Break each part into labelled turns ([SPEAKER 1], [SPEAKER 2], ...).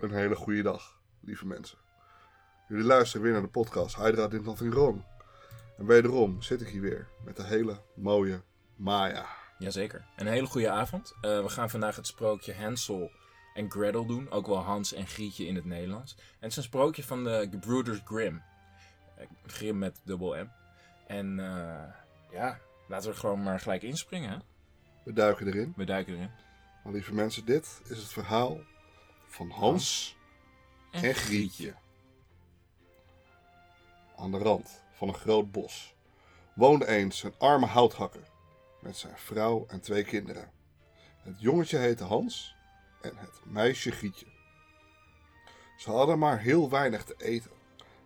[SPEAKER 1] Een hele goede dag, lieve mensen. Jullie luisteren weer naar de podcast Hydra Did Nothing Wrong. En wederom zit ik hier weer met de hele mooie Maya.
[SPEAKER 2] Jazeker. Een hele goede avond. Eh, we gaan vandaag het sprookje Hansel en Gretel doen. Ook wel Hans en Grietje in het Nederlands. En het is een sprookje van de Gebroeders Grimm. Eh, Grimm met dubbel M. En eh, ja, laten we er gewoon maar gelijk inspringen. Hè?
[SPEAKER 1] We duiken erin.
[SPEAKER 2] We duiken erin.
[SPEAKER 1] Maar lieve mensen, dit is het verhaal van Hans en Grietje. Aan de rand van een groot bos woonde eens een arme houthakker met zijn vrouw en twee kinderen. Het jongetje heette Hans en het meisje Grietje. Ze hadden maar heel weinig te eten.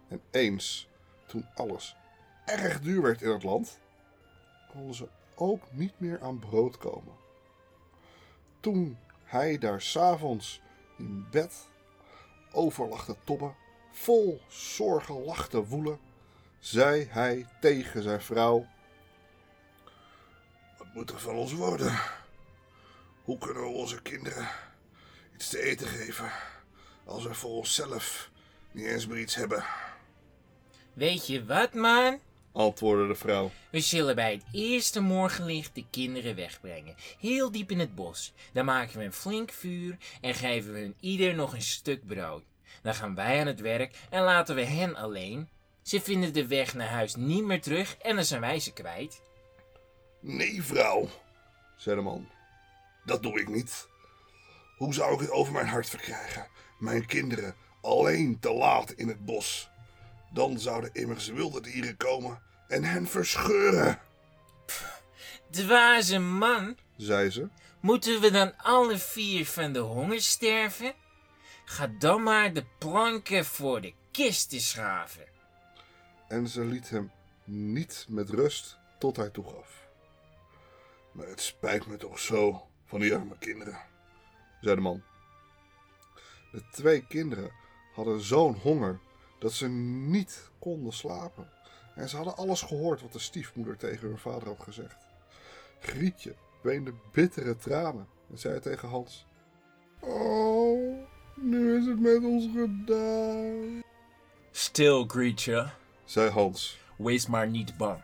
[SPEAKER 1] En eens, toen alles erg duur werd in het land, konden ze ook niet meer aan brood komen. Toen hij daar s'avonds in bed over lag te vol zorgen lag te woelen, zei hij tegen zijn vrouw: Wat moet er van ons worden? Hoe kunnen we onze kinderen iets te eten geven als we voor onszelf niet eens meer iets hebben?
[SPEAKER 3] Weet je wat, man?
[SPEAKER 1] Antwoordde de vrouw.
[SPEAKER 3] We zullen bij het eerste morgenlicht de kinderen wegbrengen. Heel diep in het bos. Dan maken we een flink vuur en geven we hun ieder nog een stuk brood. Dan gaan wij aan het werk en laten we hen alleen. Ze vinden de weg naar huis niet meer terug en dan zijn wij ze kwijt.
[SPEAKER 1] Nee, vrouw, zei de man. Dat doe ik niet. Hoe zou ik het over mijn hart verkrijgen? Mijn kinderen alleen te laat in het bos. Dan zouden immers wilde dieren komen en hen verscheuren,
[SPEAKER 3] Dwaze man,
[SPEAKER 1] zei ze.
[SPEAKER 3] moeten we dan alle vier van de honger sterven? Ga dan maar de planken voor de kisten schaven.
[SPEAKER 1] En ze liet hem niet met rust tot hij toegaf. Maar het spijt me toch zo van die arme kinderen, zei de man. De twee kinderen hadden zo'n honger dat ze niet konden slapen. En ze hadden alles gehoord wat de stiefmoeder tegen hun vader had gezegd. Grietje weende bittere tranen en zei tegen Hans: Oh, nu is het met ons gedaan,
[SPEAKER 2] Stil, Grietje.
[SPEAKER 1] zei Hans.
[SPEAKER 2] Wees maar niet bang.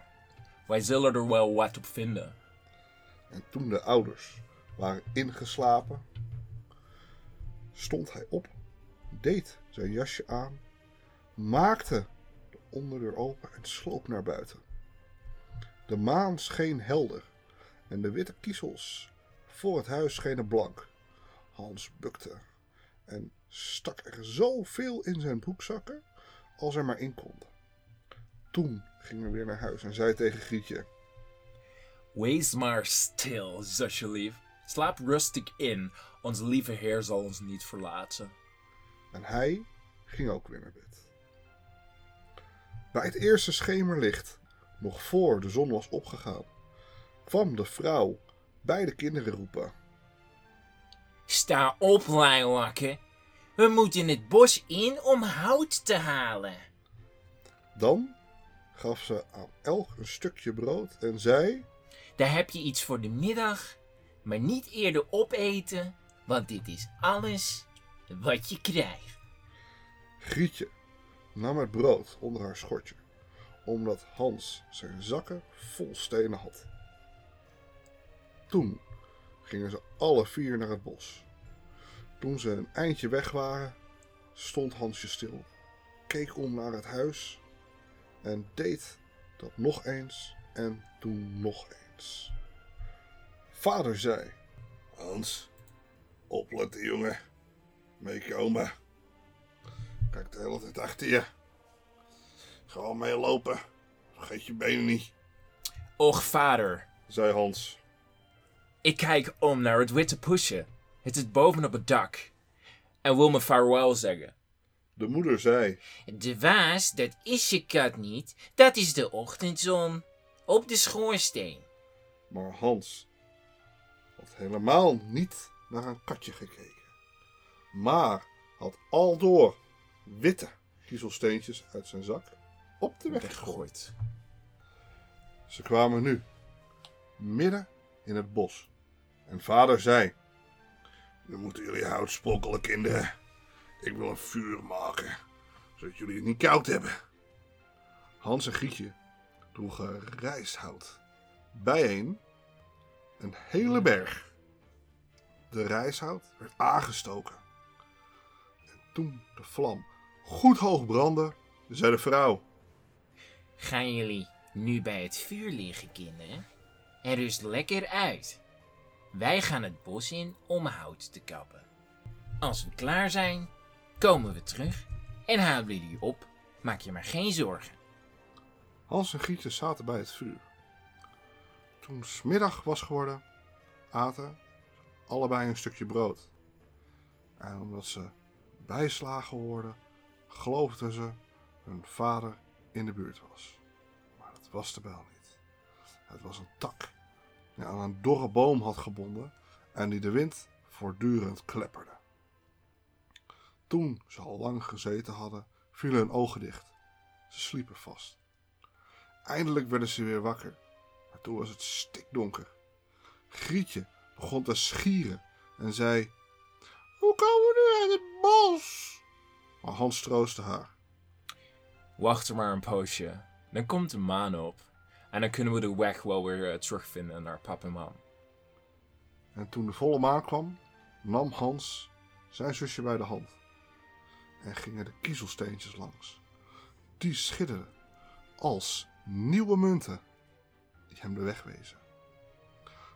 [SPEAKER 2] Wij zullen er wel wat op vinden.
[SPEAKER 1] En toen de ouders waren ingeslapen, stond hij op, deed zijn jasje aan, maakte de onderdeur open en sloop naar buiten. De maan scheen helder en de witte kiezels voor het huis schenen blank. Hans bukte en stak er zoveel in zijn broekzakken als er maar in konden. Toen ging hij weer naar huis en zei tegen Grietje...
[SPEAKER 2] Wees maar stil, zusjelief. Slaap rustig in. Onze lieve Heer zal ons niet verlaten.
[SPEAKER 1] En hij ging ook weer naar bed. Bij het eerste schemerlicht, nog voor de zon was opgegaan, kwam de vrouw bij de kinderen roepen.
[SPEAKER 3] Sta op, Leilakken. We moeten het bos in om hout te halen.
[SPEAKER 1] Dan gaf ze aan elk een stukje brood en zei:
[SPEAKER 3] Daar heb je iets voor de middag, maar niet eerder opeten, want dit is alles wat je krijgt.
[SPEAKER 1] Grietje nam het brood onder haar schortje, omdat Hans zijn zakken vol stenen had. Toen gingen ze alle vier naar het bos. Toen ze een eindje weg waren, stond Hansje stil, keek om naar het huis en deed dat nog eens en toen nog eens. Vader zei: Hans, opletten jongen, meekomen. Kijk de hele tijd achter je. Gewoon meelopen. Vergeet je benen niet,
[SPEAKER 2] Och, vader.
[SPEAKER 1] zei Hans.
[SPEAKER 2] Ik kijk om naar het witte poesje. Het zit bovenop het dak. En wil me vaarwel zeggen.
[SPEAKER 1] De moeder zei:
[SPEAKER 3] De waas, dat is je kat niet, dat is de ochtendzon. Op de schoorsteen.
[SPEAKER 1] Maar Hans had helemaal niet naar een katje gekeken, maar had aldoor witte kiezelsteentjes uit zijn zak op de weg gegooid. Ze kwamen nu midden in het bos en vader zei: Nu moeten jullie hout sprokkelen, kinderen. Ik wil een vuur maken, zodat jullie het niet koud hebben. Hans en Grietje droegen rijsthout bijeen een hele berg. De rijsthout werd aangestoken. En toen de vlam goed hoog brandde, zei de vrouw:
[SPEAKER 3] Gaan jullie nu bij het vuur liggen, kinderen? En rust lekker uit. Wij gaan het bos in om hout te kappen. Als we klaar zijn, komen we terug en halen jullie op. Maak je maar geen zorgen.
[SPEAKER 1] Hans en Grietje zaten bij het vuur. Toen smiddag was geworden, aten allebei een stukje brood. En omdat ze bijslagen hoorden, geloofden ze hun vader in de buurt was. Maar dat was de bel niet. Het was een tak die aan een dorre boom had gebonden en die de wind voortdurend klepperde. Toen ze al lang gezeten hadden, vielen hun ogen dicht. Ze sliepen vast. Eindelijk werden ze weer wakker, maar toen was het stikdonker. Grietje begon te schieren en zei: Hoe komen we nu uit het? Maar Hans troostte haar.
[SPEAKER 2] Wacht er maar een poosje. Dan komt de maan op. En dan kunnen we de weg wel weer eh, terugvinden naar pap en mam.
[SPEAKER 1] En toen de volle maan kwam, nam Hans zijn zusje bij de hand en gingen de kiezelsteentjes langs. Die schitterden als nieuwe munten die hem de weg wezen.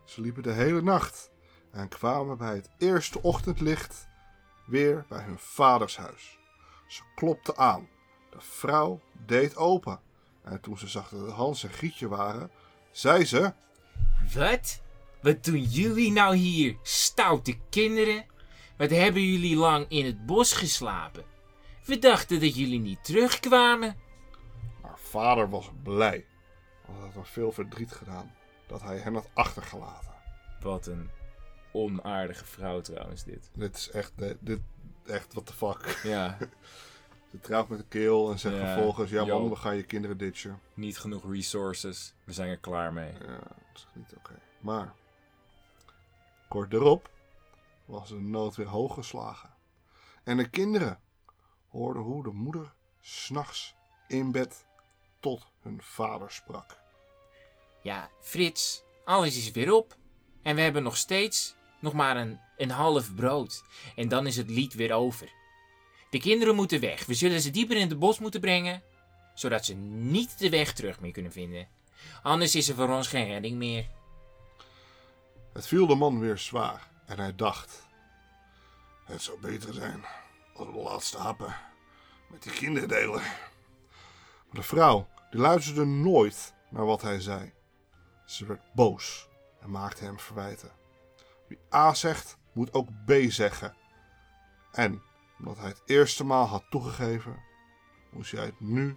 [SPEAKER 1] Ze liepen de hele nacht en kwamen bij het eerste ochtendlicht weer bij hun vaders huis. Ze klopten aan. De vrouw deed open. En toen ze zag dat het Hans en Grietje waren, zei ze...
[SPEAKER 3] Wat? Wat doen jullie nou hier, stoute kinderen? Wat hebben jullie lang in het bos geslapen? We dachten dat jullie niet terugkwamen.
[SPEAKER 1] Maar vader was blij, want het had hem veel verdriet gedaan dat hij hen had achtergelaten.
[SPEAKER 2] Wat een onaardige vrouw trouwens dit.
[SPEAKER 1] Dit is echt, dit, echt, what the fuck.
[SPEAKER 2] Ja,
[SPEAKER 1] Ze trouwt met de keel en zegt
[SPEAKER 2] Ja,
[SPEAKER 1] vervolgens, ja man, we gaan je kinderen ditchen.
[SPEAKER 2] niet genoeg resources. We zijn er klaar mee.
[SPEAKER 1] Ja, dat is niet oké. Maar, kort erop was de nood weer hoog geslagen. En de kinderen hoorden hoe de moeder s'nachts in bed tot hun vader sprak.
[SPEAKER 3] Ja, Frits, alles is weer op. En we hebben nog steeds nog maar een, een half brood. En dan is het lied weer over. De kinderen moeten weg. We zullen ze dieper in het bos moeten brengen. Zodat ze niet de weg terug meer kunnen vinden. Anders is er voor ons geen redding meer.
[SPEAKER 1] Het viel de man weer zwaar en hij dacht: Het zou beter zijn als we de laatste happen met die kinderen delen. Maar de vrouw die luisterde nooit naar wat hij zei. Ze werd boos en maakte hem verwijten. Wie A zegt, moet ook B zeggen. En omdat hij het eerste maal had toegegeven, moest hij het nu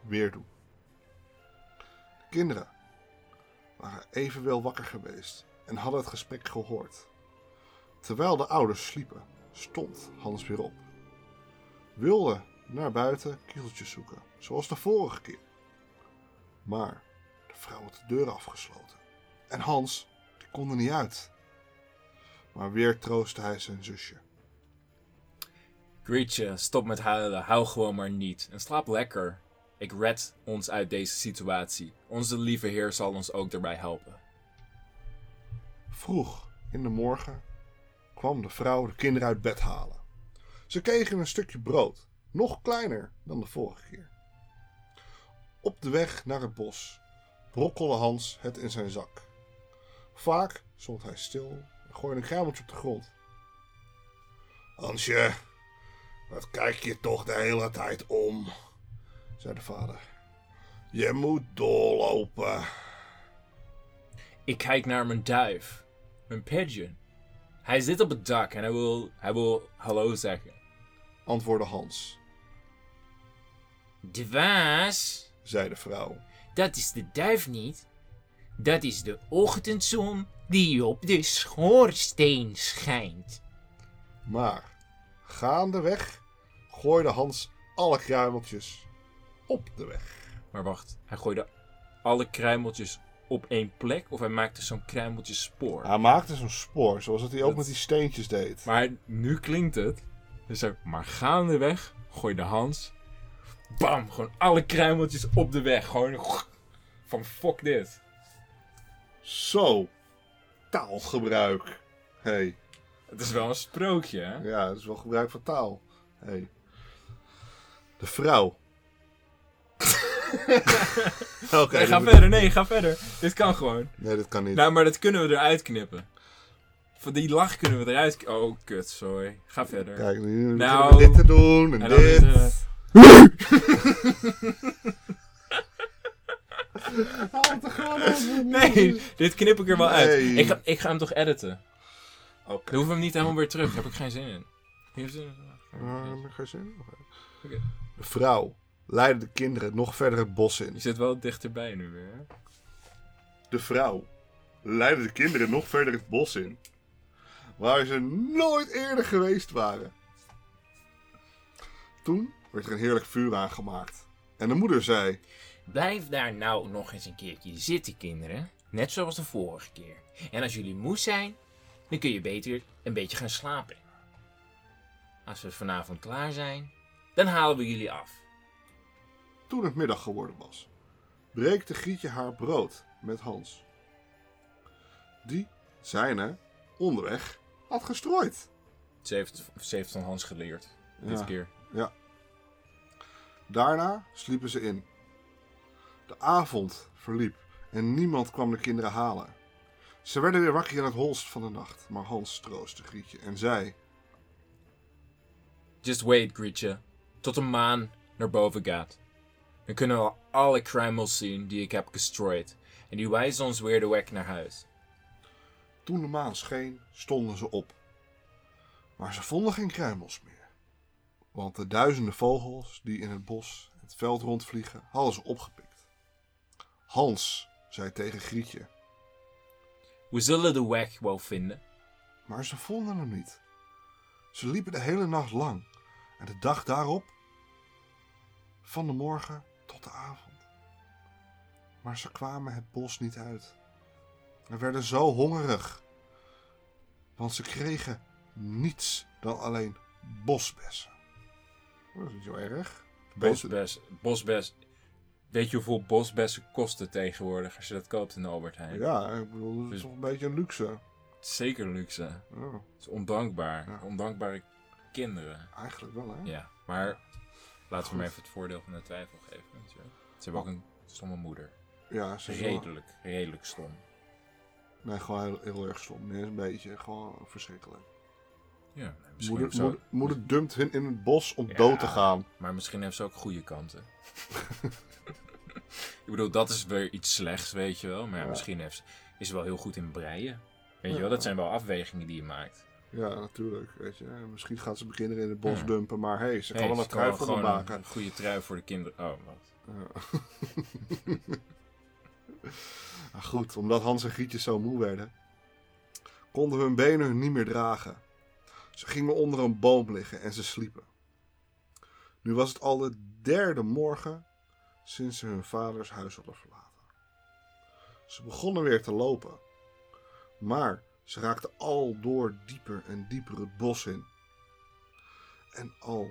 [SPEAKER 1] weer doen. De kinderen waren evenwel wakker geweest en hadden het gesprek gehoord. Terwijl de ouders sliepen, stond Hans weer op. Wilde naar buiten kiezeltjes zoeken, zoals de vorige keer. Maar de vrouw had de deur afgesloten. En Hans, kon er niet uit. Maar weer troostte hij zijn zusje.
[SPEAKER 2] Grietje, stop met huilen. Hou gewoon maar niet. En slaap lekker. Ik red ons uit deze situatie. Onze lieve Heer zal ons ook daarbij helpen.
[SPEAKER 1] Vroeg in de morgen kwam de vrouw de kinderen uit bed halen. Ze kregen een stukje brood, nog kleiner dan de vorige keer. Op de weg naar het bos brokkelde Hans het in zijn zak. Vaak stond hij stil gooide een kruimeltje op de grond. Hansje, wat kijk je toch de hele tijd om? zei de vader. Je moet doorlopen.
[SPEAKER 2] Ik kijk naar mijn duif. Mijn pigeon. Hij zit op het dak en hij wil, hij wil hallo zeggen.
[SPEAKER 1] antwoordde Hans,
[SPEAKER 3] Dwaas,
[SPEAKER 1] zei de vrouw.
[SPEAKER 3] dat is de duif niet. Dat is de ochtendzon die op de schoorsteen schijnt.
[SPEAKER 1] Maar gaandeweg gooide Hans alle kruimeltjes op de weg.
[SPEAKER 2] Maar wacht, hij gooide alle kruimeltjes op één plek of hij maakte zo'n kruimeltjespoor.
[SPEAKER 1] Hij maakte zo'n spoor, zoals het hij ook
[SPEAKER 2] Dat-
[SPEAKER 1] met die steentjes deed.
[SPEAKER 2] Maar nu klinkt het Dus zo, maar gaandeweg gooi de Hans. Bam! Gewoon alle kruimeltjes op de weg. Gewoon van fuck dit.
[SPEAKER 1] Zo. Taalgebruik. Hey.
[SPEAKER 2] Het is wel een sprookje, hè?
[SPEAKER 1] Ja, dat is wel gebruik van taal. Hey. De vrouw. Oké.
[SPEAKER 2] Nee, ga verder. Nee, ga verder. Dit kan gewoon.
[SPEAKER 1] Nee, dat kan niet.
[SPEAKER 2] Nou, maar dat kunnen we eruit knippen. Van die lach kunnen we eruit... Oh, kut, sorry. Ga verder.
[SPEAKER 1] Kijk, nu
[SPEAKER 2] Nou.
[SPEAKER 1] dit te doen en,
[SPEAKER 2] En
[SPEAKER 1] dit.
[SPEAKER 2] Nee, dit knip ik er wel uit.
[SPEAKER 1] Nee.
[SPEAKER 2] Ik ga, ik ga hem toch editen.
[SPEAKER 1] Oké.
[SPEAKER 2] Dan hoeven we hem niet helemaal weer terug. Daar heb ik geen zin in. Je hebt zin in?
[SPEAKER 1] Ah, heb ik geen zin. Oké. De vrouw leidde de kinderen nog verder het bos in.
[SPEAKER 2] Je zit wel dichterbij nu weer. hè?
[SPEAKER 1] De vrouw leidde de kinderen nog verder het bos in. Waar ze nooit eerder geweest waren. Toen werd er een heerlijk vuur aangemaakt. En de moeder zei:
[SPEAKER 3] Blijf daar nou nog eens een keertje zitten, kinderen. Net zoals de vorige keer. En als jullie moe zijn, dan kun je beter een beetje gaan slapen. Als we vanavond klaar zijn, dan halen we jullie af.
[SPEAKER 1] Toen het middag geworden was, breekte Grietje haar brood met Hans. Die zijne onderweg had gestrooid.
[SPEAKER 2] Ze heeft, ze heeft van Hans geleerd. Dit
[SPEAKER 1] Ja.
[SPEAKER 2] keer.
[SPEAKER 1] Ja. Daarna sliepen ze in. De avond verliep en niemand kwam de kinderen halen. Ze werden weer wakker in het holst van de nacht, maar Hans troostte Grietje en zei:
[SPEAKER 2] Just wait, Grietje. Tot de maan naar boven gaat. Dan kunnen we alle kruimels zien die ik heb gestrooid. En die wijzen ons weer de weg naar huis.
[SPEAKER 1] Toen de maan scheen, stonden ze op. Maar ze vonden geen kruimels meer. Want de duizenden vogels die in het bos het veld rondvliegen, hadden ze opgepikt. Hans zei tegen Grietje,
[SPEAKER 2] We zullen de weg wel vinden.
[SPEAKER 1] maar ze vonden hem niet. Ze liepen de hele nacht lang en de dag daarop, van de morgen tot de avond. Maar ze kwamen het bos niet uit. En werden zo hongerig, want ze kregen niets dan alleen bosbessen. Oh, Dat is niet zo erg.
[SPEAKER 2] Bosbes, bosbes. Weet je hoeveel bosbessen kosten tegenwoordig als je dat koopt in de Albert Heijn?
[SPEAKER 1] Ja, ik bedoel, dat is
[SPEAKER 2] Dus-
[SPEAKER 1] toch een beetje een luxe.
[SPEAKER 2] Zeker luxe.
[SPEAKER 1] Ja,
[SPEAKER 2] Het is ondankbaar.
[SPEAKER 1] Ja.
[SPEAKER 2] Ondankbare kinderen.
[SPEAKER 1] eigenlijk wel, hè?
[SPEAKER 2] Ja, maar laten we hem even het voordeel van de twijfel geven. natuurlijk. Ze hebben ook een stomme moeder.
[SPEAKER 1] Ja, ze is wel-
[SPEAKER 2] Redelijk, redelijk stom.
[SPEAKER 1] Nee, gewoon heel, heel erg stom. Nee, een beetje, gewoon verschrikkelijk.
[SPEAKER 2] Ja,
[SPEAKER 1] Moeder, moeder, dumpt hun in het bos om
[SPEAKER 2] Ja.
[SPEAKER 1] dood te gaan.
[SPEAKER 2] Maar misschien heeft ze ook goede kanten. Ik bedoel, dat is weer iets slechts, weet je wel. Maar ja, misschien heeft ze, is ze wel heel goed in breien. Weet je wel, dat zijn wel afwegingen die je maakt.
[SPEAKER 1] Ja, natuurlijk. Weet je. Misschien gaat ze beginnen in het bos dumpen, maar hey, ze kan
[SPEAKER 2] Hey,
[SPEAKER 1] wel een trui voor maken.
[SPEAKER 2] Een goede trui voor de kinderen. Oh, wat.
[SPEAKER 1] Ja. Nou goed, omdat Hans en Grietje zo moe werden, konden hun benen hun niet meer dragen. Ze gingen onder een boom liggen en ze sliepen. Nu was het al de derde morgen sinds ze hun vaders huis hadden verlaten. Ze begonnen weer te lopen, maar ze raakten al door dieper en dieper het bos in. En al,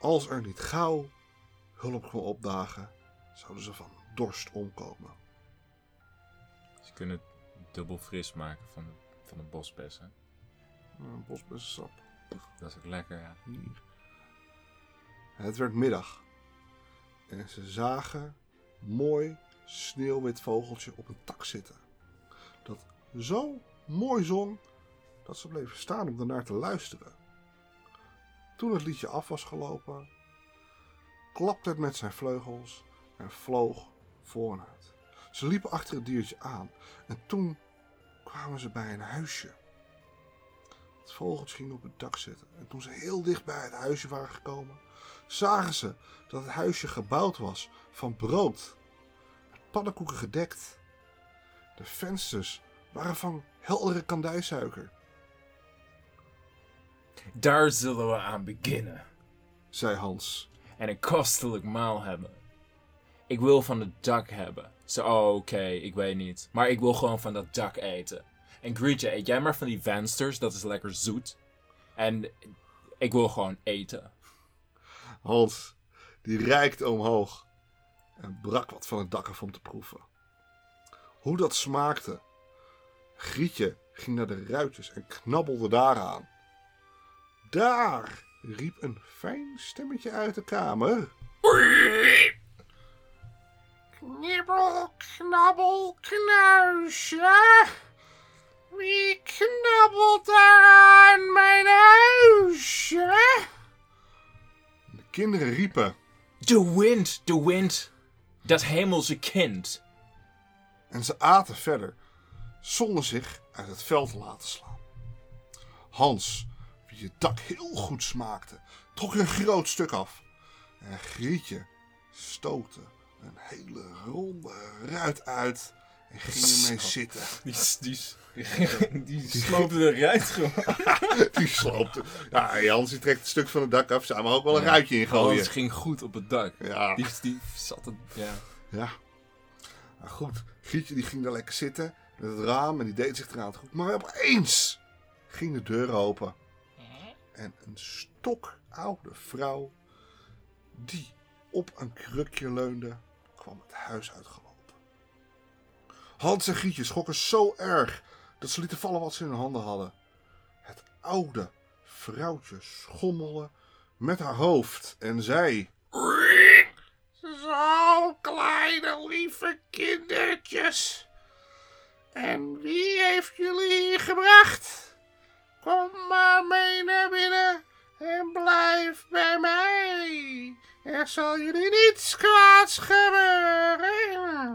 [SPEAKER 1] als er niet gauw hulp kwam opdagen, zouden ze van dorst omkomen.
[SPEAKER 2] Ze kunnen dubbel fris maken van, van de bosbessen.
[SPEAKER 1] Een bosbessensap.
[SPEAKER 2] Dat is ook lekker, ja.
[SPEAKER 1] Hier. Het werd middag. En ze zagen mooi sneeuwwit vogeltje op een tak zitten. Dat zo mooi zong dat ze bleven staan om ernaar te luisteren. Toen het liedje af was gelopen, klapte het met zijn vleugels en vloog vooruit. Ze liepen achter het diertje aan en toen kwamen ze bij een huisje. Het vogeltje ging op het dak zitten. En toen ze heel dicht bij het huisje waren gekomen, zagen ze dat het huisje gebouwd was van brood. Met pannenkoeken gedekt. De vensters waren van heldere kandijsuiker,
[SPEAKER 2] Daar zullen we aan beginnen.
[SPEAKER 1] zei Hans.
[SPEAKER 2] En een kostelijk maal hebben. Ik wil van het dak hebben. Zo, oh, oké, ik weet niet. Maar ik wil gewoon van dat dak eten. En Grietje, eet jij maar van die vensters, dat is lekker zoet. En Ik wil gewoon eten.
[SPEAKER 1] Hans, die reikte omhoog en brak wat van het dak af om te proeven. Hoe dat smaakte. Grietje ging naar de ruitjes en knabbelde daaraan. Daar riep een fijn stemmetje uit de kamer.
[SPEAKER 3] Knibbel, knabbel, knuisje. Wie knabbelt daar aan mijn huisje?
[SPEAKER 1] De kinderen riepen
[SPEAKER 2] De wind, de wind. Dat hemelse kind.
[SPEAKER 1] en ze aten verder, zonder zich uit het veld te laten slaan. Hans, wie het dak heel goed smaakte, trok er een groot stuk af. En Grietje stootte een hele ronde ruit uit en ging ermee zitten.
[SPEAKER 2] Die, die, die sloopte eruit gewoon.
[SPEAKER 1] Die sloopte. Ja, Hans die trekt een stuk van het dak af, zou maar ook wel een ruitje in gooien.
[SPEAKER 2] Alles ging goed op het dak.
[SPEAKER 1] Ja.
[SPEAKER 2] Die, die zat het, ja.
[SPEAKER 1] Ja. Maar goed, Grietje die ging daar lekker zitten met het raam en die deed zich eraan goed. Maar opeens ging de deur open. En een stokoude vrouw, die op een krukje leunde, kwam het huis uitgelopen. Hans en Grietje schrokken zo erg dat ze lieten vallen wat ze in hun handen hadden. Het oude vrouwtje schommelde met haar hoofd en zei...
[SPEAKER 3] Zo, kleine lieve kindertjes. En wie heeft jullie hier gebracht? Kom maar mee naar binnen en blijf bij mij. Er zal jullie niets kwaads gebeuren.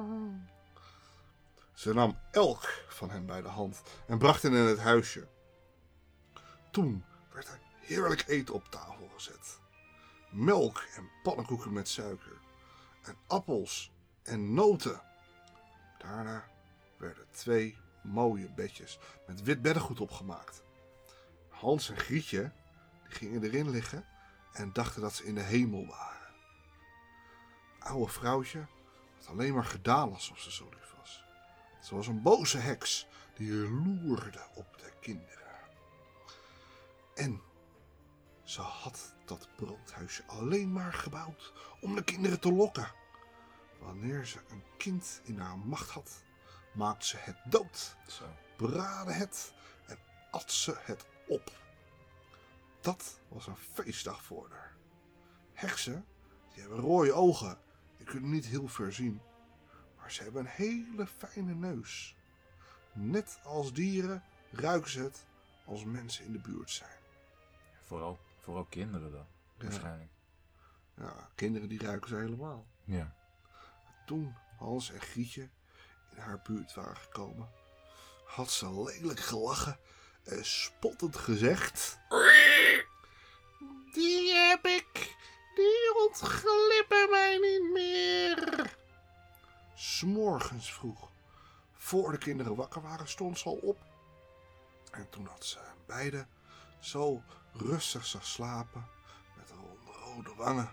[SPEAKER 1] Ze nam elk van hen bij de hand en bracht hen in het huisje. Toen werd er heerlijk eten op tafel gezet. Melk en pannenkoeken met suiker. En appels en noten. Daarna werden twee mooie bedjes met wit beddengoed opgemaakt. Hans en Grietje gingen erin liggen en dachten dat ze in de hemel waren. Het oude vrouwtje had alleen maar gedaan alsof ze zo lief. Ze was een boze heks die loerde op de kinderen. En ze had dat broodhuisje alleen maar gebouwd om de kinderen te lokken. Wanneer ze een kind in haar macht had, maakte ze het dood,
[SPEAKER 2] Zo.
[SPEAKER 1] braadde het en at ze het op. Dat was een feestdag voor haar. Heksen, die hebben rode ogen en kunnen niet heel ver zien. Maar ze hebben een hele fijne neus. Net als dieren ruiken ze het als mensen in de buurt zijn.
[SPEAKER 2] Vooral, vooral kinderen dan. Waarschijnlijk.
[SPEAKER 1] Ja, kinderen die ruiken ze helemaal.
[SPEAKER 2] Ja.
[SPEAKER 1] Toen Hans en Grietje in haar buurt waren gekomen, had ze lelijk gelachen en spottend gezegd...
[SPEAKER 3] Die heb ik. Die ontglippen mij niet meer.
[SPEAKER 1] S'morgens vroeg, voor de kinderen wakker waren, stond ze al op. En toen had ze beiden zo rustig zag slapen, met rode wangen,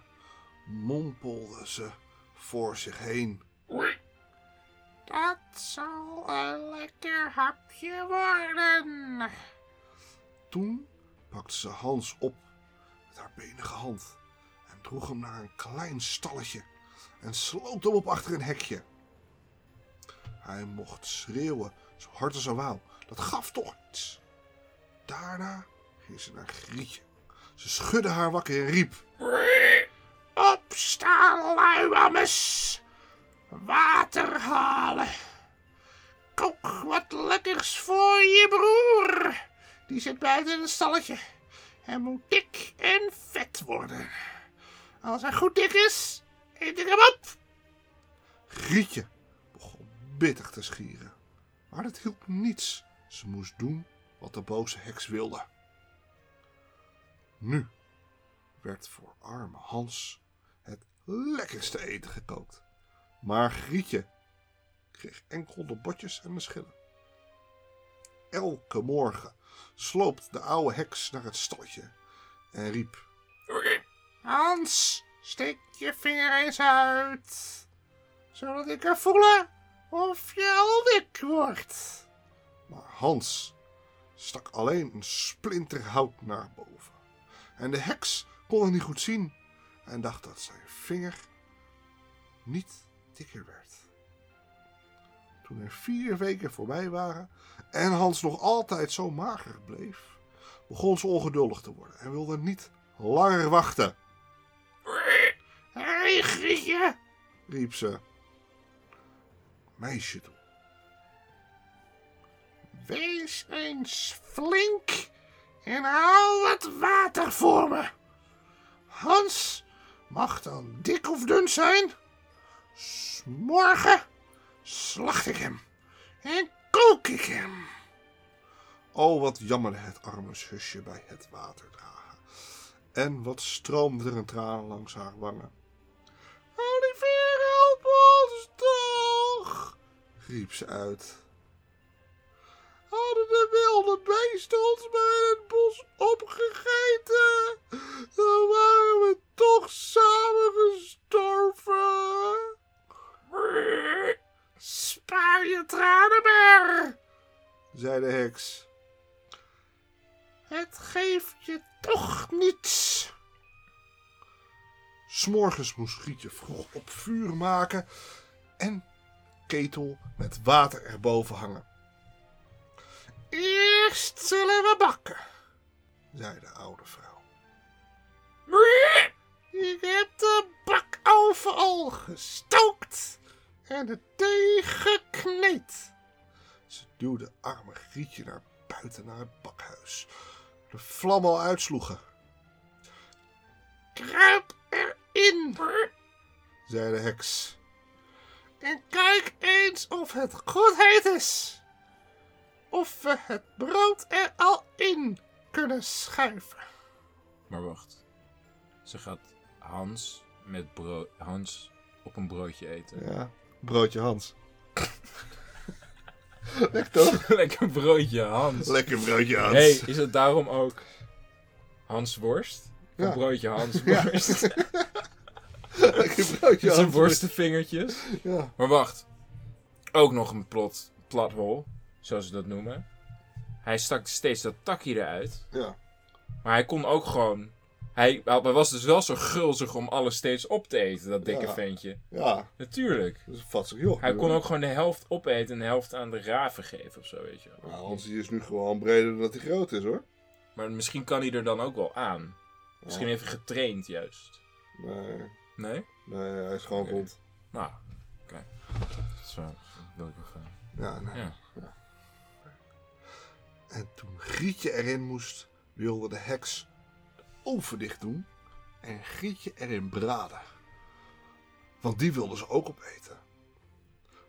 [SPEAKER 1] mompelde ze voor zich heen.
[SPEAKER 3] Dat zal een lekker hapje worden.
[SPEAKER 1] Toen pakte ze Hans op met haar benige hand en droeg hem naar een klein stalletje en sloot hem op achter een hekje. Hij mocht schreeuwen zo hard als hij wou. Dat gaf toch iets. Daarna ging ze naar Grietje. Ze schudde haar wakker en riep.
[SPEAKER 3] Opstaan, luiames. Water halen. Kook wat lekkers voor je broer. Die zit buiten het stalletje. Hij moet dik en vet worden. Als hij goed dik is, eet ik hem op.
[SPEAKER 1] Grietje bitter te schieren. Maar dat hielp niets. Ze moest doen wat de boze heks wilde. Nu werd voor arme Hans het lekkerste eten gekookt. Maar Grietje kreeg enkel de botjes en de schillen. Elke morgen sloopt de oude heks naar het stalletje en riep...
[SPEAKER 3] Hans, steek je vinger eens uit. Zodat ik kan voelen of je al dik wordt.
[SPEAKER 1] Maar Hans stak alleen een splinter hout naar boven. En de heks kon het niet goed zien en dacht dat zijn vinger niet dikker werd. Toen er vier weken voorbij waren en Hans nog altijd zo mager bleef, begon ze ongeduldig te worden en wilde niet langer wachten. Hé, hey, Grietje, riep ze. Meisje toe. Wees eens flink en haal wat water voor me. Hans mag dan dik of dun zijn. Morgen slacht ik hem en kook ik hem. Oh, wat jammerde het arme zusje bij het water dragen. En wat stroomde er een traan langs haar wangen. Riep ze uit. Hadden de wilde beesten ons maar in het bos opgegeten, dan waren we toch samen gestorven. Spaar je tranen maar, zei de heks. Het geeft je toch niets. S'morgens moest Grietje vroeg op vuur maken en ketel met water erboven hangen. Eerst zullen we bakken, zei de oude vrouw. Ik heb de bakoven al gestookt en de thee gekneed. Ze duwde arme Grietje naar buiten naar het bakhuis. De vlammen al uitsloegen. Kruip erin, zei de heks. En kijk eens of het goed heet is. Of we het brood er al in kunnen schuiven.
[SPEAKER 2] Maar wacht. Ze gaat Hans met brood... Hans op een broodje eten.
[SPEAKER 1] Ja, broodje Hans. Lekker toch?
[SPEAKER 2] Lekker broodje Hans.
[SPEAKER 1] Lekker broodje Hans.
[SPEAKER 2] hey, is het daarom ook Hans Worst? Een
[SPEAKER 1] Ja.
[SPEAKER 2] broodje Hans
[SPEAKER 1] Ja.
[SPEAKER 2] Worst.
[SPEAKER 1] Broodje
[SPEAKER 2] Zijn worstenvingertjes.
[SPEAKER 1] Ja.
[SPEAKER 2] Maar wacht. Ook nog een plot, plothole, zoals ze dat noemen. Hij stak steeds dat takje eruit.
[SPEAKER 1] ja.
[SPEAKER 2] Maar hij kon ook gewoon... Hij, hij was dus wel zo gulzig om alles steeds op te eten, dat dikke
[SPEAKER 1] Ja.
[SPEAKER 2] ventje.
[SPEAKER 1] Ja,
[SPEAKER 2] Natuurlijk.
[SPEAKER 1] dat is een vatsig joh.
[SPEAKER 2] Hij kon ook gewoon de helft opeten en de helft aan de raven geven of zo, weet je wel.
[SPEAKER 1] Nou, Hans die is nu gewoon breder dan dat hij groot is hoor.
[SPEAKER 2] Maar misschien kan hij er dan ook wel aan. Misschien heeft hij getraind juist.
[SPEAKER 1] Nee,
[SPEAKER 2] Nee?
[SPEAKER 1] nee, hij is gewoon
[SPEAKER 2] Oké.
[SPEAKER 1] rond.
[SPEAKER 2] Nou, oké. Dat is wel... wil ik eh,
[SPEAKER 1] Ja, nee.
[SPEAKER 2] Ja.
[SPEAKER 1] En toen Grietje erin moest, wilde de heks de oven dicht doen en Grietje erin braden. Want die wilde ze ook opeten.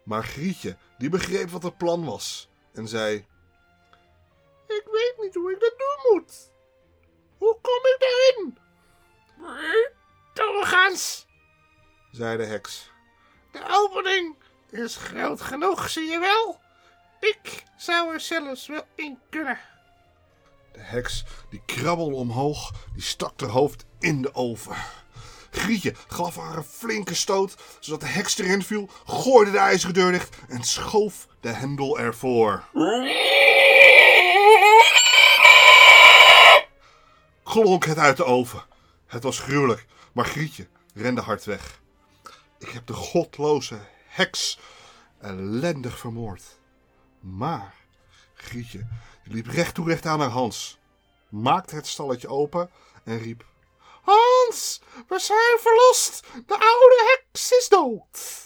[SPEAKER 1] Maar Grietje, die begreep wat het plan was en zei... Ik weet niet hoe ik dat doen moet. Zei de heks. De opening is groot genoeg, zie je wel. Ik zou er zelfs wel in kunnen. De heks die krabbelde omhoog, die stak haar hoofd in de oven. Grietje gaf haar een flinke stoot, zodat de heks erin viel, gooide de ijzeren deur dicht en schoof de hendel ervoor. Klonk het uit de oven. Het was gruwelijk, maar Grietje rende hard weg. Ik heb de godloze heks ellendig vermoord. Maar Grietje liep recht toe recht aan naar Hans, maakte het stalletje open en riep: Hans, we zijn verlost! De oude heks is dood!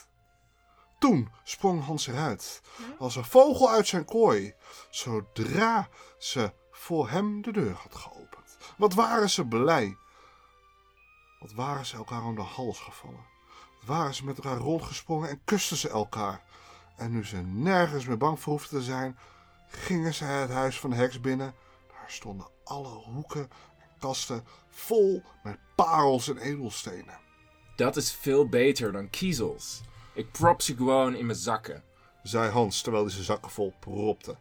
[SPEAKER 1] Toen sprong Hans eruit, als een vogel uit zijn kooi, zodra ze voor hem de deur had geopend. Wat waren ze blij! Wat waren ze elkaar om de hals gevallen! Waren ze met elkaar rondgesprongen en kusten ze elkaar! En nu ze nergens meer bang voor hoefden te zijn, gingen ze het huis van de heks binnen. Daar stonden alle hoeken en kasten vol met parels en edelstenen.
[SPEAKER 2] Dat is veel beter dan kiezels. Ik prop ze gewoon in mijn zakken.
[SPEAKER 1] zei Hans terwijl hij zijn zakken vol propte.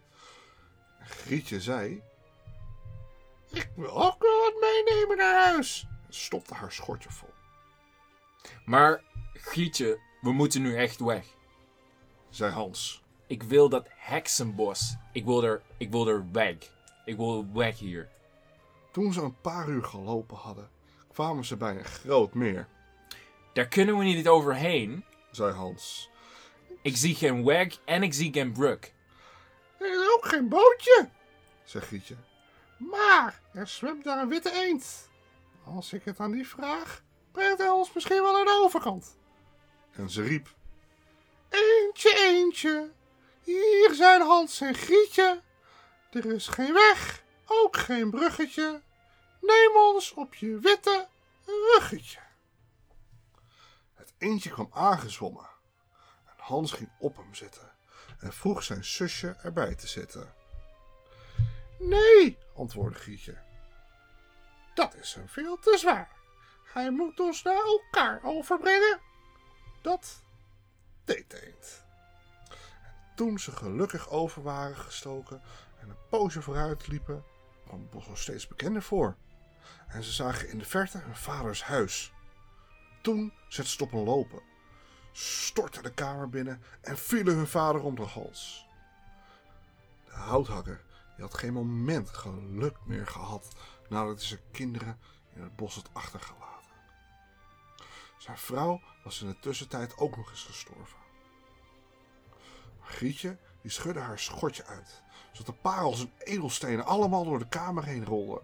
[SPEAKER 1] En Grietje zei: Ik wil ook wel wat meenemen naar huis. En stopte haar schortje vol.
[SPEAKER 2] Maar, Gietje, we moeten nu echt weg.
[SPEAKER 1] Zei Hans:
[SPEAKER 2] Ik wil dat heksenbos. Ik wil er, ik wil er weg. Ik wil weg hier.
[SPEAKER 1] Toen ze een paar uur gelopen hadden, kwamen ze bij een groot meer,
[SPEAKER 2] Daar kunnen we niet overheen.
[SPEAKER 1] zei Hans.
[SPEAKER 2] Ik zie geen Wag en ik zie geen Brook.
[SPEAKER 1] Er is ook geen bootje, zei Grietje. Maar er zwemt daar een witte eend. Als ik het aan die vraag, brengt hij ons misschien wel naar de overkant. En ze riep: Eentje, eentje, hier zijn Hans en Grietje. Er is geen weg, ook geen bruggetje. Neem ons op je witte ruggetje. Het eendje kwam aangezwommen. En Hans ging op hem zitten en vroeg zijn zusje erbij te zitten. Nee, antwoordde Grietje. Dat is hem veel te zwaar. Hij moet ons naar elkaar overbrengen. Dat deed de eend. En toen ze gelukkig over waren gestoken en een poosje vooruit liepen, kwam het bos nog steeds bekender voor. En ze zagen in de verte hun vaders huis. Toen zetten ze het op een lopen, stortten de kamer binnen en vielen hun vader om de hals. De houthakker die had geen moment geluk meer gehad nadat hij zijn kinderen in het bos had achtergelaten. Zijn vrouw was in de tussentijd ook nog eens gestorven. Grietje die schudde haar schortje uit, zodat de parels en edelstenen allemaal door de kamer heen rolden.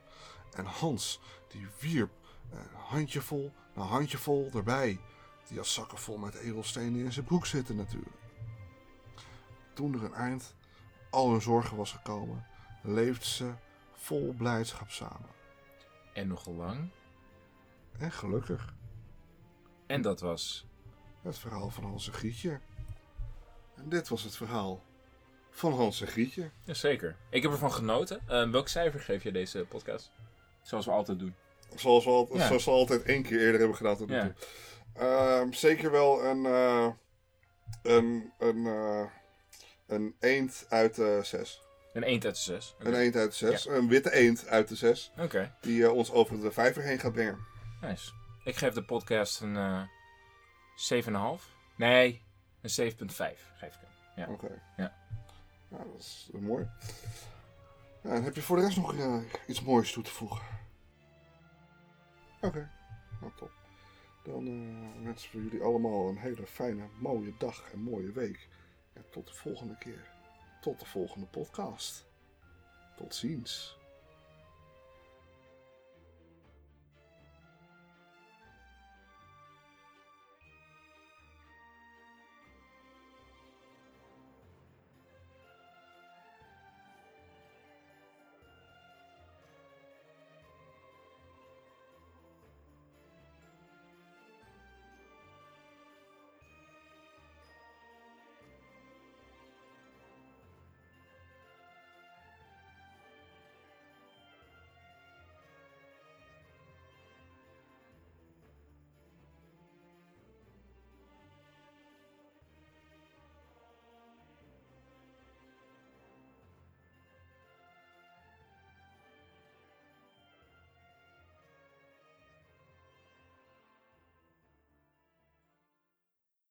[SPEAKER 1] En Hans die wierp een handjevol na handjevol erbij. Die had zakken vol met edelstenen in zijn broek zitten natuurlijk. Toen er een eind al hun zorgen was gekomen, leefden ze vol blijdschap samen.
[SPEAKER 2] En nog lang.
[SPEAKER 1] En gelukkig.
[SPEAKER 2] En dat was.
[SPEAKER 1] Het verhaal van Hans en Grietje. En dit was het verhaal van Hans en Grietje.
[SPEAKER 2] Jazeker. Ik heb ervan genoten. Eh, welk cijfer geef je deze podcast? Zoals we altijd doen.
[SPEAKER 1] Zoals we, al,
[SPEAKER 2] Ja.
[SPEAKER 1] zoals we altijd één keer eerder hebben gedaan tot nu
[SPEAKER 2] Ja.
[SPEAKER 1] toe. Ehm, zeker wel een, eh, een, een, eh, een eend uit de zes.
[SPEAKER 2] Een 1 uit de 6. Oké.
[SPEAKER 1] Een eend uit de zes. Een witte eend uit de zes.
[SPEAKER 2] Oké,
[SPEAKER 1] Die eh, ons over de vijver heen gaat brengen.
[SPEAKER 2] nice. Ik geef de podcast een eh 7,5. Nee, een 7,5 geef ik hem. Ja.
[SPEAKER 1] Oké.
[SPEAKER 2] Ja.
[SPEAKER 1] Ja, dat is eh, mooi. Ja, en heb je voor de rest nog eh, iets moois toe te voegen? Oké, nou top. Dan eh, wensen we jullie allemaal een hele fijne, mooie dag en mooie week. En tot de volgende keer. Tot de volgende podcast. Tot ziens.